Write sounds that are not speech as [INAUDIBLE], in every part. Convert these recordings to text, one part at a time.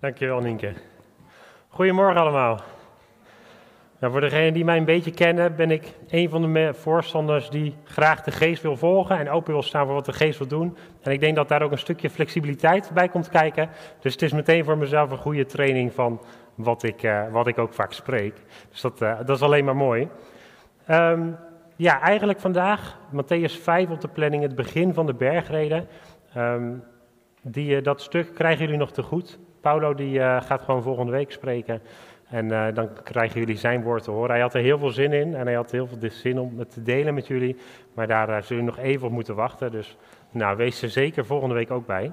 Dankjewel, Nienke. Goedemorgen allemaal. Voor degenen die mij een beetje kennen, ben ik een van de voorstanders die graag de geest wil volgen en open wil staan voor wat de geest wil doen. En ik denk dat daar ook een stukje flexibiliteit bij komt kijken. Dus het is meteen voor mezelf een goede training van wat ik, uh, wat ik ook vaak spreek. Dus dat, uh, dat is alleen maar mooi. Um, ja, eigenlijk vandaag Matthäus 5 op de planning, het begin van de bergreden. Um, die, uh, dat stuk krijgen jullie nog te goed. Paulo die uh, gaat gewoon volgende week spreken. En uh, dan krijgen jullie zijn woord te horen. Hij had er heel veel zin in en hij had heel veel zin om het te delen met jullie. Maar daar uh, zullen jullie nog even op moeten wachten. Dus nou, wees er zeker volgende week ook bij.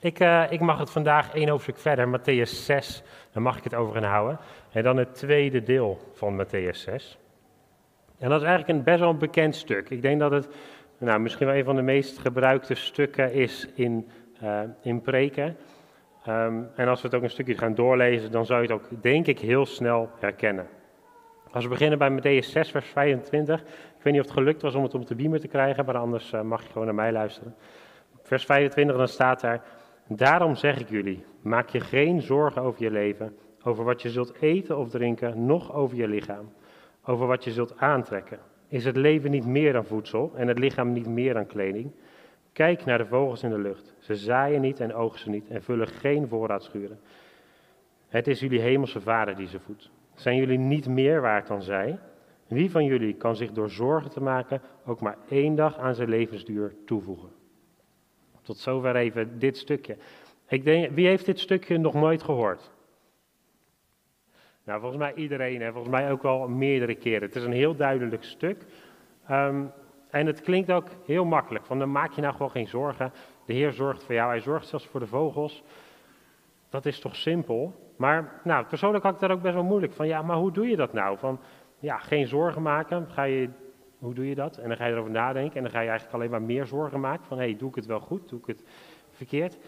Ik, ik mag het vandaag één hoofdstuk verder, Matthäus 6. Daar mag ik het over gaan houden. En dan het tweede deel van Matthäus 6. En dat is eigenlijk een best wel een bekend stuk. Ik denk dat het nou, misschien wel een van de meest gebruikte stukken is in, in preken. Um, en als we het ook een stukje gaan doorlezen, dan zou je het ook, denk ik, heel snel herkennen. Als we beginnen bij Matthäus 6, vers 25. Ik weet niet of het gelukt was om het op de beamer te krijgen, maar anders uh, mag je gewoon naar mij luisteren. Vers 25, dan staat daar: Daarom zeg ik jullie, maak je geen zorgen over je leven, over wat je zult eten of drinken, noch over je lichaam, over wat je zult aantrekken. Is het leven niet meer dan voedsel en het lichaam niet meer dan kleding? Kijk naar de vogels in de lucht. Ze zaaien niet en oogsten niet en vullen geen voorraadschuren. Het is jullie hemelse vader die ze voedt. Zijn jullie niet meer waard dan zij? Wie van jullie kan zich door zorgen te maken ook maar één dag aan zijn levensduur toevoegen? Tot zover even dit stukje. Ik denk, wie heeft dit stukje nog nooit gehoord? Nou, volgens mij iedereen en volgens mij ook wel meerdere keren. Het is een heel duidelijk stuk. Um, en het klinkt ook heel makkelijk, van dan maak je nou gewoon geen zorgen. De Heer zorgt voor jou, Hij zorgt zelfs voor de vogels. Dat is toch simpel? Maar nou, persoonlijk had ik daar ook best wel moeilijk van, ja, maar hoe doe je dat nou? Van, ja, geen zorgen maken, ga je, hoe doe je dat? En dan ga je erover nadenken en dan ga je eigenlijk alleen maar meer zorgen maken. Van, hé, hey, doe ik het wel goed, doe ik het verkeerd?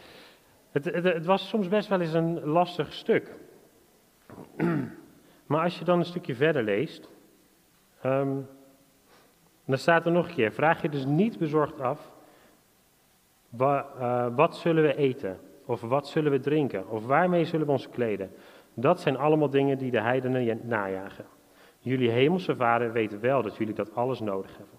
Het, het, was soms best wel eens een lastig stuk. [CLEARS THROAT] maar als je dan een stukje verder leest... Um, dan staat er nog een keer, vraag je dus niet bezorgd af, wat, uh, wat zullen we eten? Of wat zullen we drinken? Of waarmee zullen we ons kleden? Dat zijn allemaal dingen die de heidenen najagen. Jullie hemelse vader weet wel dat jullie dat alles nodig hebben.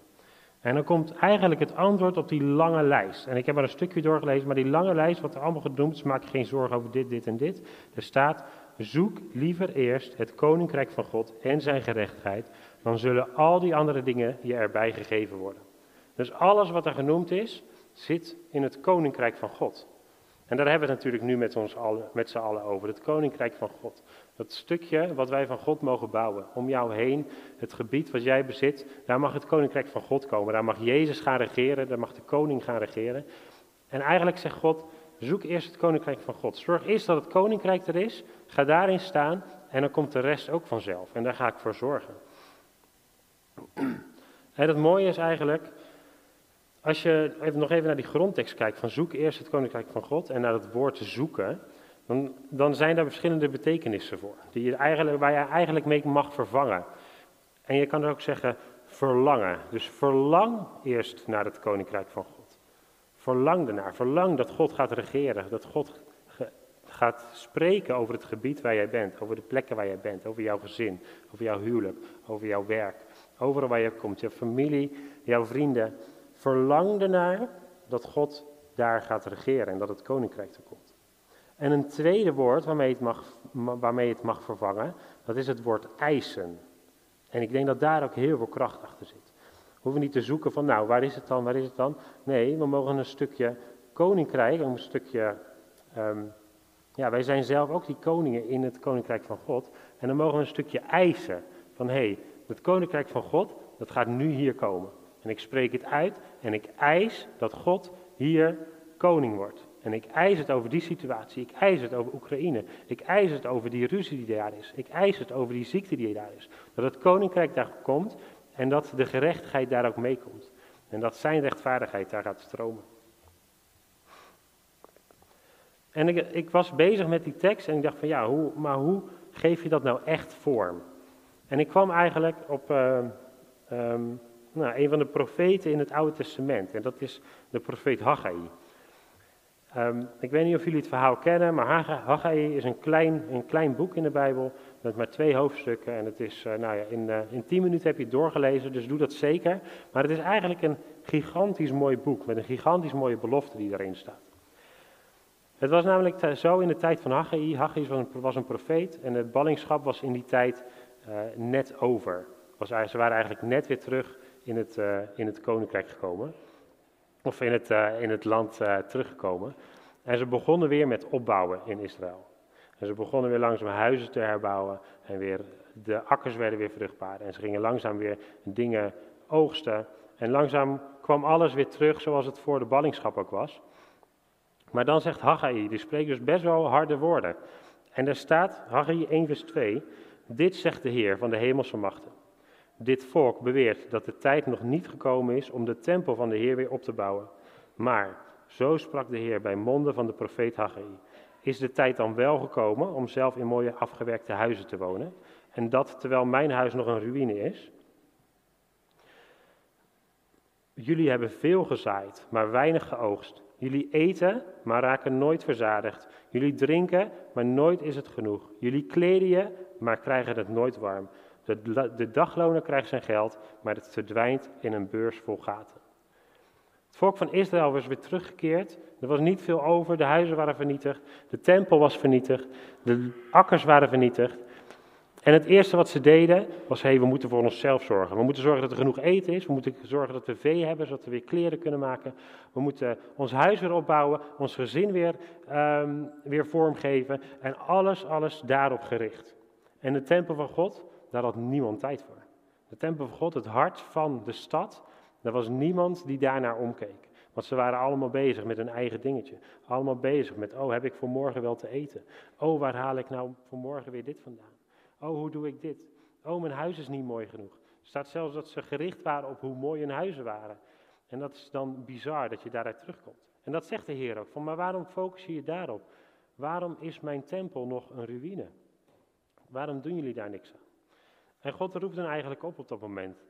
En dan komt eigenlijk het antwoord op die lange lijst. En ik heb er een stukje doorgelezen, maar die lange lijst, wat er allemaal genoemd is, maak je geen zorgen over dit, dit en dit. Er staat, zoek liever eerst het koninkrijk van God en zijn gerechtigheid, dan zullen al die andere dingen je erbij gegeven worden. Dus alles wat er genoemd is, zit in het koninkrijk van God. En daar hebben we het natuurlijk nu met, ons allen, met z'n allen over, het koninkrijk van God. Dat stukje wat wij van God mogen bouwen, om jou heen, het gebied wat jij bezit, daar mag het koninkrijk van God komen. Daar mag Jezus gaan regeren, daar mag de koning gaan regeren. En eigenlijk zegt God, zoek eerst het koninkrijk van God. Zorg eerst dat het koninkrijk er is, ga daarin staan en dan komt de rest ook vanzelf. En daar ga ik voor zorgen. [CLEARS THROAT] En het mooie is eigenlijk, als je even, nog even naar die grondtekst kijkt, van zoek eerst het koninkrijk van God en naar het woord zoeken, dan, dan zijn daar verschillende betekenissen voor, die je eigenlijk, waar je eigenlijk mee mag vervangen. En je kan ook zeggen verlangen. Dus verlang eerst naar het koninkrijk van God. Verlang ernaar. Verlang dat God gaat regeren. Dat God gaat spreken over het gebied waar jij bent. Over de plekken waar jij bent. Over jouw gezin. Over jouw huwelijk. Over jouw werk. Overal waar je komt, je familie, jouw vrienden. Verlang ernaar dat God daar gaat regeren en dat het koninkrijk er komt. En een tweede woord waarmee het mag, waarmee het mag vervangen, dat is het woord eisen. En ik denk dat daar ook heel veel kracht achter zit. We hoeven niet te zoeken van, nou, waar is het dan, waar is het dan? Nee, we mogen een stukje koninkrijk, een stukje, um, ja, wij zijn zelf ook die koningen in het koninkrijk van God. En dan mogen we een stukje eisen van, hé, hey, het koninkrijk van God, dat gaat nu hier komen. En ik spreek het uit en ik eis dat God hier koning wordt. En ik eis het over die situatie. Ik eis het over Oekraïne. Ik eis het over die ruzie die daar is. Ik eis het over die ziekte die daar is. Dat het koninkrijk daar komt en dat de gerechtigheid daar ook meekomt. En dat zijn rechtvaardigheid daar gaat stromen. En ik, ik was bezig met die tekst en ik dacht van ja, hoe, maar hoe geef je dat nou echt vorm? En ik kwam eigenlijk op uh, um, nou, een van de profeten in het Oude Testament. En dat is de profeet Haggai. Ehm, ik weet niet of jullie het verhaal kennen, maar Haggai is een klein, een klein boek in de Bijbel met maar twee hoofdstukken. En het is, uh, nou ja, in, uh, in tien minuten heb je het doorgelezen, dus doe dat zeker. Maar het is eigenlijk een gigantisch mooi boek met een gigantisch mooie belofte die erin staat. Het was namelijk zo in de tijd van Haggai. Haggai was een, was een profeet en het ballingschap was in die tijd uh, net over. Ze waren eigenlijk net weer terug in het, in het koninkrijk gekomen of in het, uh, in het land teruggekomen. En ze begonnen weer met opbouwen in Israël. En ze begonnen weer langzaam huizen te herbouwen en weer, de akkers werden weer vruchtbaar. En ze gingen langzaam weer dingen oogsten. En langzaam kwam alles weer terug zoals het voor de ballingschap ook was. Maar dan zegt Haggai, die spreekt dus best wel harde woorden. En er staat, Haggai 1 vers 2, dit zegt de Heer van de hemelse machten. Dit volk beweert dat de tijd nog niet gekomen is om de tempel van de Heer weer op te bouwen. Maar, zo sprak de Heer bij monden van de profeet Haggai, is de tijd dan wel gekomen om zelf in mooie afgewerkte huizen te wonen? En dat terwijl mijn huis nog een ruïne is? Jullie hebben veel gezaaid, maar weinig geoogst. Jullie eten, maar raken nooit verzadigd. Jullie drinken, maar nooit is het genoeg. Jullie kleden je, maar krijgen het nooit warm. De, de dagloner krijgt zijn geld, maar het verdwijnt in een beurs vol gaten. Het volk van Israël was weer teruggekeerd. Er was niet veel over. De huizen waren vernietigd. De tempel was vernietigd. De akkers waren vernietigd. En het eerste wat ze deden was: hey, we moeten voor onszelf zorgen. We moeten zorgen dat er genoeg eten is. We moeten zorgen dat we vee hebben, zodat we weer kleren kunnen maken. We moeten ons huis weer opbouwen, ons gezin weer, um, weer vormgeven. En alles, alles daarop gericht. En de tempel van God daar had niemand tijd voor. De tempel van God, het hart van de stad, daar was niemand die daarnaar omkeek. Want ze waren allemaal bezig met hun eigen dingetje. Allemaal bezig met, oh, heb ik voor morgen wel te eten? Oh, waar haal ik nou voor morgen weer dit vandaan? Oh, hoe doe ik dit? Oh, mijn huis is niet mooi genoeg. Er staat zelfs dat ze gericht waren op hoe mooi hun huizen waren. En dat is dan bizar dat je daaruit terugkomt. En dat zegt de Heer ook, van, maar waarom focus je je daarop? Waarom is mijn tempel nog een ruïne? Waarom doen jullie daar niks aan? En God roept dan eigenlijk op op dat moment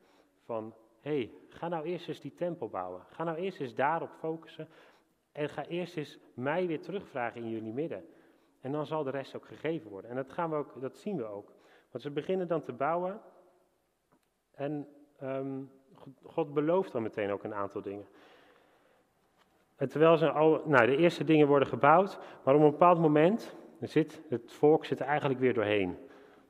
van, hé, hey, ga nou eerst eens die tempel bouwen. Ga nou eerst eens daarop focussen en ga eerst eens mij weer terugvragen in jullie midden. En dan zal de rest ook gegeven worden. En dat, gaan we ook, dat zien we ook. Want ze beginnen dan te bouwen en um, God belooft dan meteen ook een aantal dingen. En terwijl ze al, nou, de eerste dingen worden gebouwd, maar op een bepaald moment zit het volk zit er eigenlijk weer doorheen.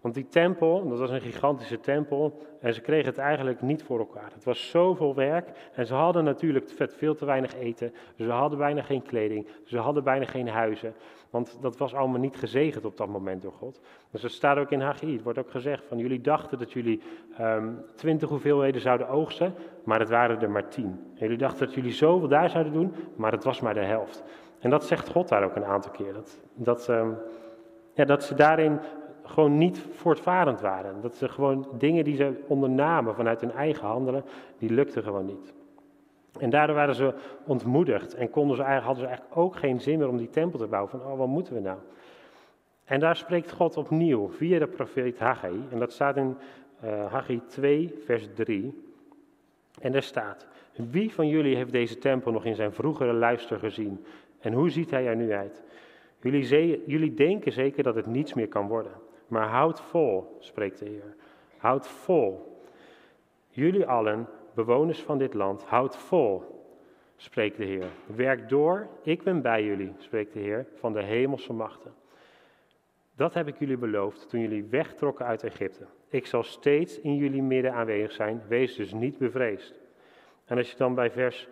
Want die tempel, dat was een gigantische tempel, en ze kregen het eigenlijk niet voor elkaar. Het was zoveel werk en ze hadden natuurlijk veel te weinig eten, ze hadden bijna geen kleding, ze hadden bijna geen huizen, want dat was allemaal niet gezegend op dat moment door God. Dus dat staat ook in Haggai, het wordt ook gezegd van jullie dachten dat jullie um, twintig hoeveelheden zouden oogsten, maar het waren er maar tien. En jullie dachten dat jullie zoveel daar zouden doen, maar het was maar de helft. En dat zegt God daar ook een aantal keer, dat, dat, um, ja, dat ze daarin gewoon niet voortvarend waren. Dat ze gewoon dingen die ze ondernamen vanuit hun eigen handelen, die lukten gewoon niet. En daardoor waren ze ontmoedigd en konden ze eigenlijk, hadden ze eigenlijk ook geen zin meer om die tempel te bouwen. Van, oh, wat moeten we nou? En daar spreekt God opnieuw via de profeet Haggai. En dat staat in uh, Haggai 2, vers 3. En daar staat, wie van jullie heeft deze tempel nog in zijn vroegere luister gezien? En hoe ziet hij er nu uit? Jullie, jullie denken zeker dat het niets meer kan worden. Maar houd vol, spreekt de Heer. Houd vol. Jullie allen, bewoners van dit land, houd vol, spreekt de Heer. Werk door, ik ben bij jullie, spreekt de Heer van de hemelse machten. Dat heb ik jullie beloofd toen jullie wegtrokken uit Egypte. Ik zal steeds in jullie midden aanwezig zijn, wees dus niet bevreesd. En als je dan bij vers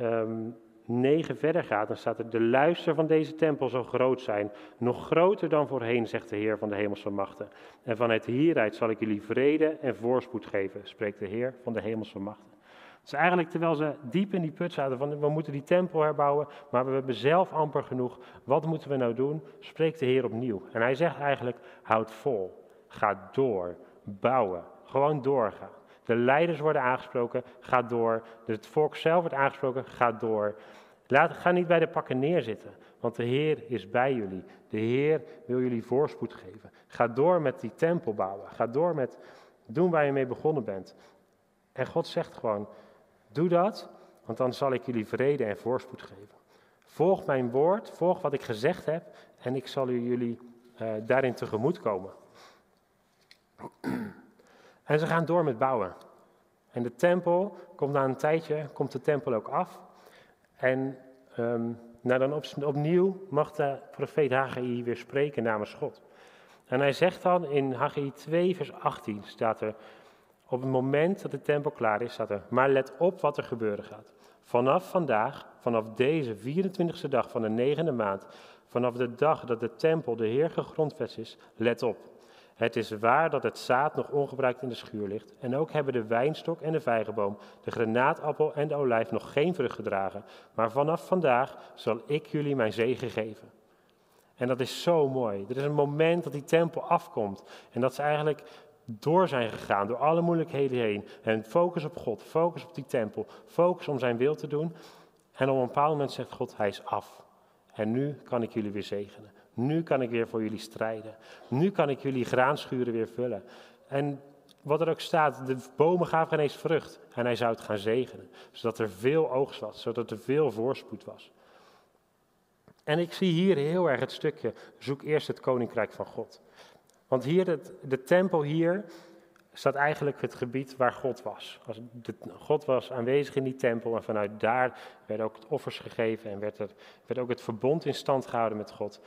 um, 9 verder gaat, dan staat er: De luister van deze tempel zal groot zijn, nog groter dan voorheen, zegt de Heer van de hemelse machten. En vanuit hieruit zal ik jullie vrede en voorspoed geven, spreekt de Heer van de hemelse machten. Dus eigenlijk terwijl ze diep in die put zaten van we moeten die tempel herbouwen, maar we hebben zelf amper genoeg. Wat moeten we nou doen? Spreekt de Heer opnieuw. En hij zegt eigenlijk, houd vol, ga door, bouwen, gewoon doorgaan. De leiders worden aangesproken, ga door. Het volk zelf wordt aangesproken, ga door. Laat, ga niet bij de pakken neerzitten, want de Heer is bij jullie. De Heer wil jullie voorspoed geven. Ga door met die tempel bouwen. Ga door met doen waar je mee begonnen bent. En God zegt gewoon, doe dat, want dan zal ik jullie vrede en voorspoed geven. Volg mijn woord, volg wat ik gezegd heb en ik zal jullie uh, daarin tegemoet komen. En ze gaan door met bouwen. En de tempel komt na een tijdje, komt de tempel ook af. En um, nou dan op, opnieuw mag de profeet Haggai weer spreken namens God. En hij zegt dan in Haggai 2 vers 18 staat er, op het moment dat de tempel klaar is, staat er, maar let op wat er gebeuren gaat. Vanaf vandaag, vanaf deze 24e dag van de negende maand, vanaf de dag dat de tempel de Heer gegrondvest is, let op. Het is waar dat het zaad nog ongebruikt in de schuur ligt. En ook hebben de wijnstok en de vijgenboom, de granaatappel en de olijf nog geen vrucht gedragen. Maar vanaf vandaag zal ik jullie mijn zegen geven. En dat is zo mooi. Er is een moment dat die tempel afkomt. En dat ze eigenlijk door zijn gegaan, door alle moeilijkheden heen. En focus op God, focus op die tempel, focus om zijn wil te doen. En op een bepaald moment zegt God, hij is af. En nu kan ik jullie weer zegenen. Nu kan ik weer voor jullie strijden. Nu kan ik jullie graanschuren weer vullen. En wat er ook staat, de bomen gaven geen eens vrucht. En hij zou het gaan zegenen. Zodat er veel oogst was, zodat er veel voorspoed was. En ik zie hier heel erg het stukje, zoek eerst het koninkrijk van God. Want hier, het, de tempel hier, staat eigenlijk het gebied waar God was. God was aanwezig in die tempel en vanuit daar werden ook offers gegeven en werd, er, werd ook het verbond in stand gehouden met God.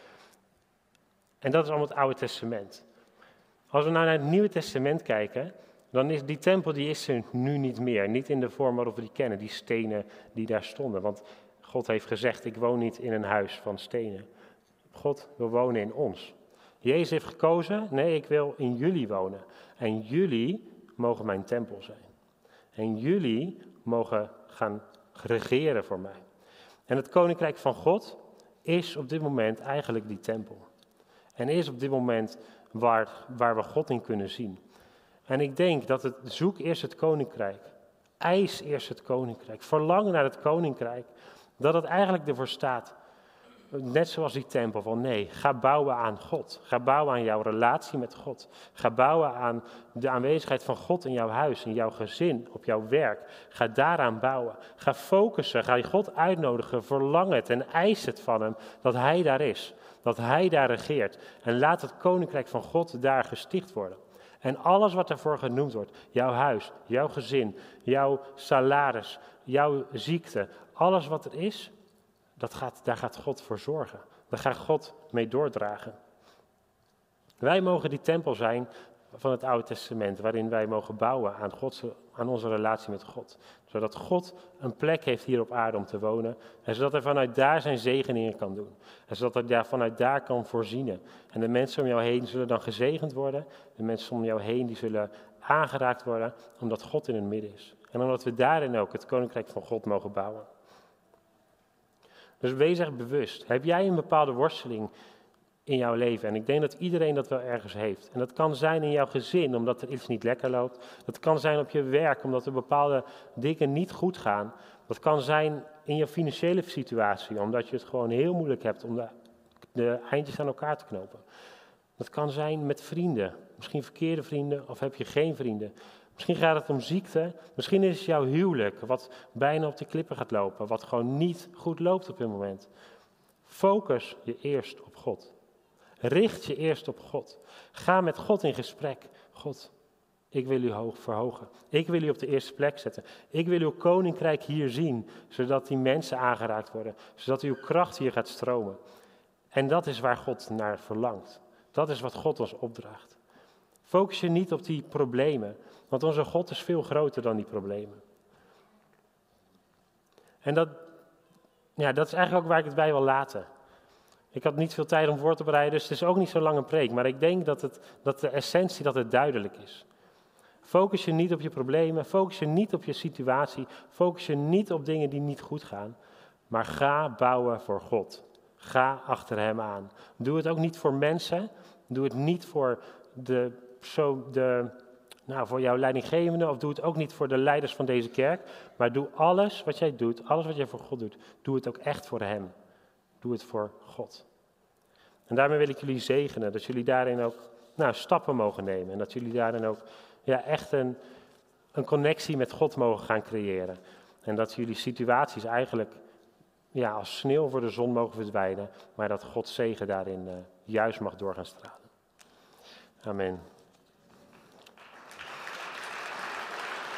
En dat is allemaal het Oude Testament. Als we nou naar het Nieuwe Testament kijken, dan is die tempel die is er nu niet meer. Niet in de vorm waarop we die kennen, die stenen die daar stonden. Want God heeft gezegd, ik woon niet in een huis van stenen. God wil wonen in ons. Jezus heeft gekozen, nee, ik wil in jullie wonen. En jullie mogen mijn tempel zijn. En jullie mogen gaan regeren voor mij. En het koninkrijk van God is op dit moment eigenlijk die tempel. En is op dit moment waar, waar we God in kunnen zien. En ik denk dat het zoek eerst het koninkrijk. Eis eerst het koninkrijk. Verlang naar het koninkrijk. Dat het eigenlijk ervoor staat. Net zoals die tempel van nee, ga bouwen aan God. Ga bouwen aan jouw relatie met God. Ga bouwen aan de aanwezigheid van God in jouw huis, in jouw gezin, op jouw werk. Ga daaraan bouwen. Ga focussen. Ga je God uitnodigen. Verlang het en eis het van hem dat hij daar is. Dat hij daar regeert. En laat het koninkrijk van God daar gesticht worden. En alles wat daarvoor genoemd wordt, jouw huis, jouw gezin, jouw salaris, jouw ziekte, alles wat er is, dat gaat, daar gaat God voor zorgen. Daar gaat God mee doordragen. Wij mogen die tempel zijn van het Oude Testament, waarin wij mogen bouwen aan, Gods, aan onze relatie met God. Zodat God een plek heeft hier op aarde om te wonen. En zodat hij vanuit daar zijn zegeningen kan doen. En zodat hij daar, vanuit daar kan voorzien. En de mensen om jou heen zullen dan gezegend worden. De mensen om jou heen die zullen aangeraakt worden, omdat God in het midden is. En omdat we daarin ook het koninkrijk van God mogen bouwen. Dus wees echt bewust. Heb jij een bepaalde worsteling in jouw leven? En ik denk dat iedereen dat wel ergens heeft. En dat kan zijn in jouw gezin, omdat er iets niet lekker loopt. Dat kan zijn op je werk, omdat er bepaalde dingen niet goed gaan. Dat kan zijn in je financiële situatie, omdat je het gewoon heel moeilijk hebt om de, de eindjes aan elkaar te knopen. Dat kan zijn met vrienden, misschien verkeerde vrienden of heb je geen vrienden. Misschien gaat het om ziekte. Misschien is het jouw huwelijk wat bijna op de klippen gaat lopen. Wat gewoon niet goed loopt op dit moment. Focus je eerst op God. Richt je eerst op God. Ga met God in gesprek. God, ik wil u hoog verhogen. Ik wil u op de eerste plek zetten. Ik wil uw koninkrijk hier zien, zodat die mensen aangeraakt worden. Zodat uw kracht hier gaat stromen. En dat is waar God naar verlangt. Dat is wat God ons opdraagt. Focus je niet op die problemen, want onze God is veel groter dan die problemen. En dat, ja, dat is eigenlijk ook waar ik het bij wil laten. Ik had niet veel tijd om voor te bereiden, dus het is ook niet zo lang een preek. Maar ik denk dat, het, dat de essentie dat het duidelijk is. Focus je niet op je problemen, focus je niet op je situatie, focus je niet op dingen die niet goed gaan. Maar ga bouwen voor God. Ga achter Hem aan. Doe het ook niet voor mensen. Doe het niet voor de, zo de, nou, voor jouw leidinggevende, of doe het ook niet voor de leiders van deze kerk, maar doe alles wat jij doet, alles wat jij voor God doet, doe het ook echt voor Hem. Doe het voor God. En daarmee wil ik jullie zegenen, dat jullie daarin ook nou, stappen mogen nemen. En dat jullie daarin ook ja, echt een, een connectie met God mogen gaan creëren. En dat jullie situaties eigenlijk ja, als sneeuw voor de zon mogen verdwijnen, maar dat Gods zegen daarin juist mag doorgaan stralen. Amen.